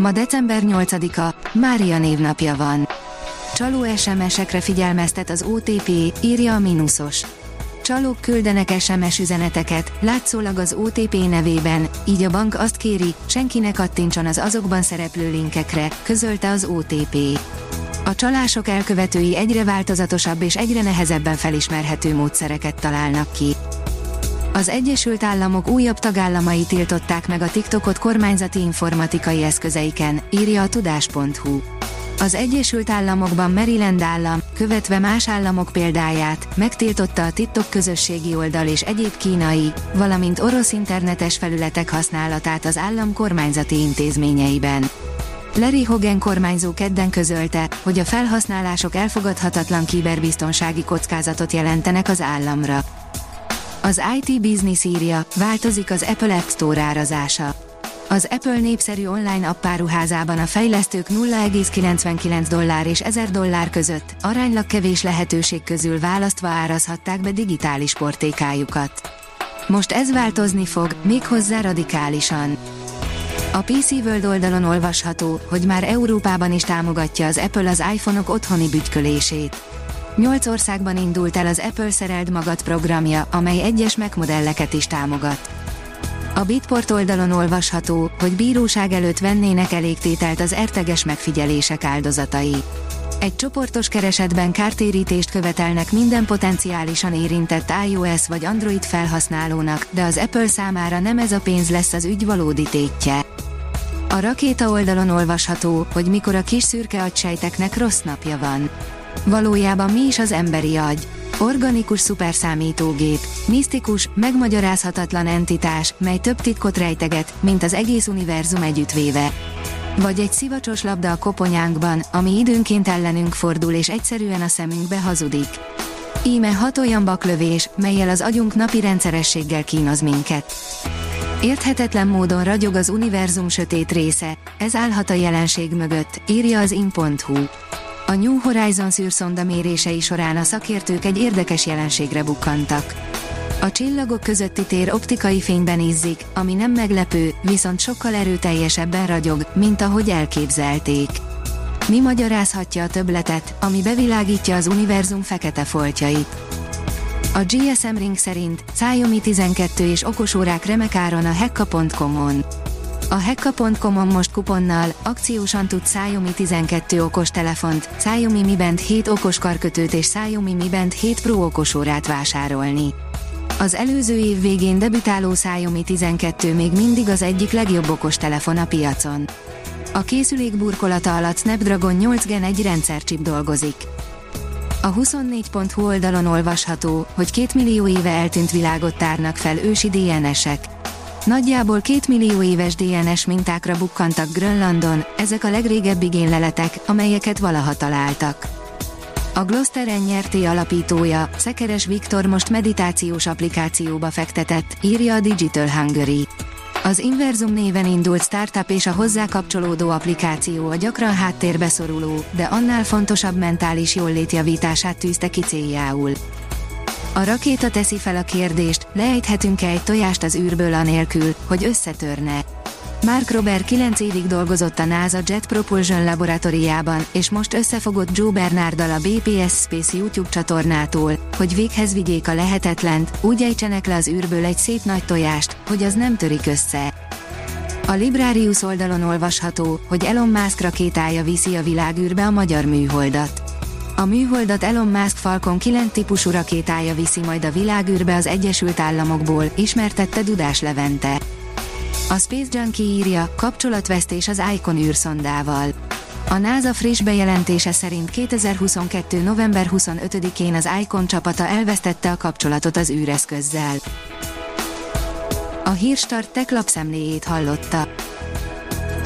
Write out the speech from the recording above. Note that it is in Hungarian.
Ma december 8-a, Mária névnapja van. Csaló SMS-ekre figyelmeztet az OTP, írja a Minusos. Csalók küldenek SMS üzeneteket, látszólag az OTP nevében, így a bank azt kéri, senkinek kattintson az azokban szereplő linkekre, közölte az OTP. A csalások elkövetői egyre változatosabb és egyre nehezebben felismerhető módszereket találnak ki. Az Egyesült Államok újabb tagállamai tiltották meg a TikTokot kormányzati informatikai eszközeiken, írja a tudás.hu. Az Egyesült Államokban Maryland állam, követve más államok példáját, megtiltotta a TikTok közösségi oldal és egyéb kínai, valamint orosz internetes felületek használatát az állam kormányzati intézményeiben. Larry Hogan kormányzó kedden közölte, hogy a felhasználások elfogadhatatlan kiberbiztonsági kockázatot jelentenek az államra. Az IT Business írja, változik az Apple App Store árazása. Az Apple népszerű online appáruházában a fejlesztők 0,99 dollár és 1000 dollár között, aránylag kevés lehetőség közül választva árazhatták be digitális portékájukat. Most ez változni fog, méghozzá radikálisan. A PC World oldalon olvasható, hogy már Európában is támogatja az Apple az iPhone-ok otthoni bütykölését. Nyolc országban indult el az Apple Szereld Magad programja, amely egyes megmodelleket is támogat. A Bitport oldalon olvasható, hogy bíróság előtt vennének elégtételt az erteges megfigyelések áldozatai. Egy csoportos keresetben kártérítést követelnek minden potenciálisan érintett iOS vagy Android felhasználónak, de az Apple számára nem ez a pénz lesz az ügy valódi tétje. A rakéta oldalon olvasható, hogy mikor a kis szürke agysejteknek rossz napja van. Valójában mi is az emberi agy? Organikus szuperszámítógép, misztikus, megmagyarázhatatlan entitás, mely több titkot rejteget, mint az egész univerzum együttvéve. Vagy egy szivacsos labda a koponyánkban, ami időnként ellenünk fordul és egyszerűen a szemünkbe hazudik. Íme hat olyan baklövés, melyel az agyunk napi rendszerességgel kínoz minket. Érthetetlen módon ragyog az univerzum sötét része, ez állhat a jelenség mögött, írja az in.hu. A New Horizons űrszonda mérései során a szakértők egy érdekes jelenségre bukkantak. A csillagok közötti tér optikai fényben izzik, ami nem meglepő, viszont sokkal erőteljesebben ragyog, mint ahogy elképzelték. Mi magyarázhatja a töbletet, ami bevilágítja az univerzum fekete foltjait? A GSM Ring szerint Xiaomi 12 és okosórák remek áron a hekka.com-on. A hekka.com-on most kuponnal, akciósan tud Xiaomi 12 okos telefont, Xiaomi Mi Band 7 okos karkötőt és Xiaomi Mi Band 7 Pro okosórát vásárolni. Az előző év végén debütáló Xiaomi 12 még mindig az egyik legjobb okos telefon a piacon. A készülék burkolata alatt Snapdragon 8 Gen egy rendszercsip dolgozik. A 24.hu oldalon olvasható, hogy két millió éve eltűnt világot tárnak fel ősi DNS-ek. Nyájából két millió éves DNS mintákra bukkantak Grönlandon, ezek a legrégebbi génleletek, amelyeket valaha találtak. A Gloster NRT alapítója, Szekeres Viktor most meditációs applikációba fektetett, írja a Digital Hungary. Az Inverzum néven indult startup és a hozzá kapcsolódó applikáció a gyakran háttérbe szoruló, de annál fontosabb mentális jólétjavítását tűzte ki céljául. A rakéta teszi fel a kérdést, lejthetünk-e egy tojást az űrből anélkül, hogy összetörne. Mark Robert 9 évig dolgozott a NASA Jet Propulsion laboratóriában, és most összefogott Joe Bernarddal a BPS Space YouTube csatornától, hogy véghez vigyék a lehetetlent, úgy ejtsenek le az űrből egy szép nagy tojást, hogy az nem törik össze. A Librarius oldalon olvasható, hogy Elon Musk rakétája viszi a világűrbe a magyar műholdat. A műholdat Elon Musk Falcon 9 típusú rakétája viszi majd a világűrbe az Egyesült Államokból, ismertette Dudás Levente. A Space Junkie írja, kapcsolatvesztés az Icon űrszondával. A NASA friss bejelentése szerint 2022. november 25-én az Icon csapata elvesztette a kapcsolatot az űreszközzel. A Hírstart tech lapszemléjét hallotta.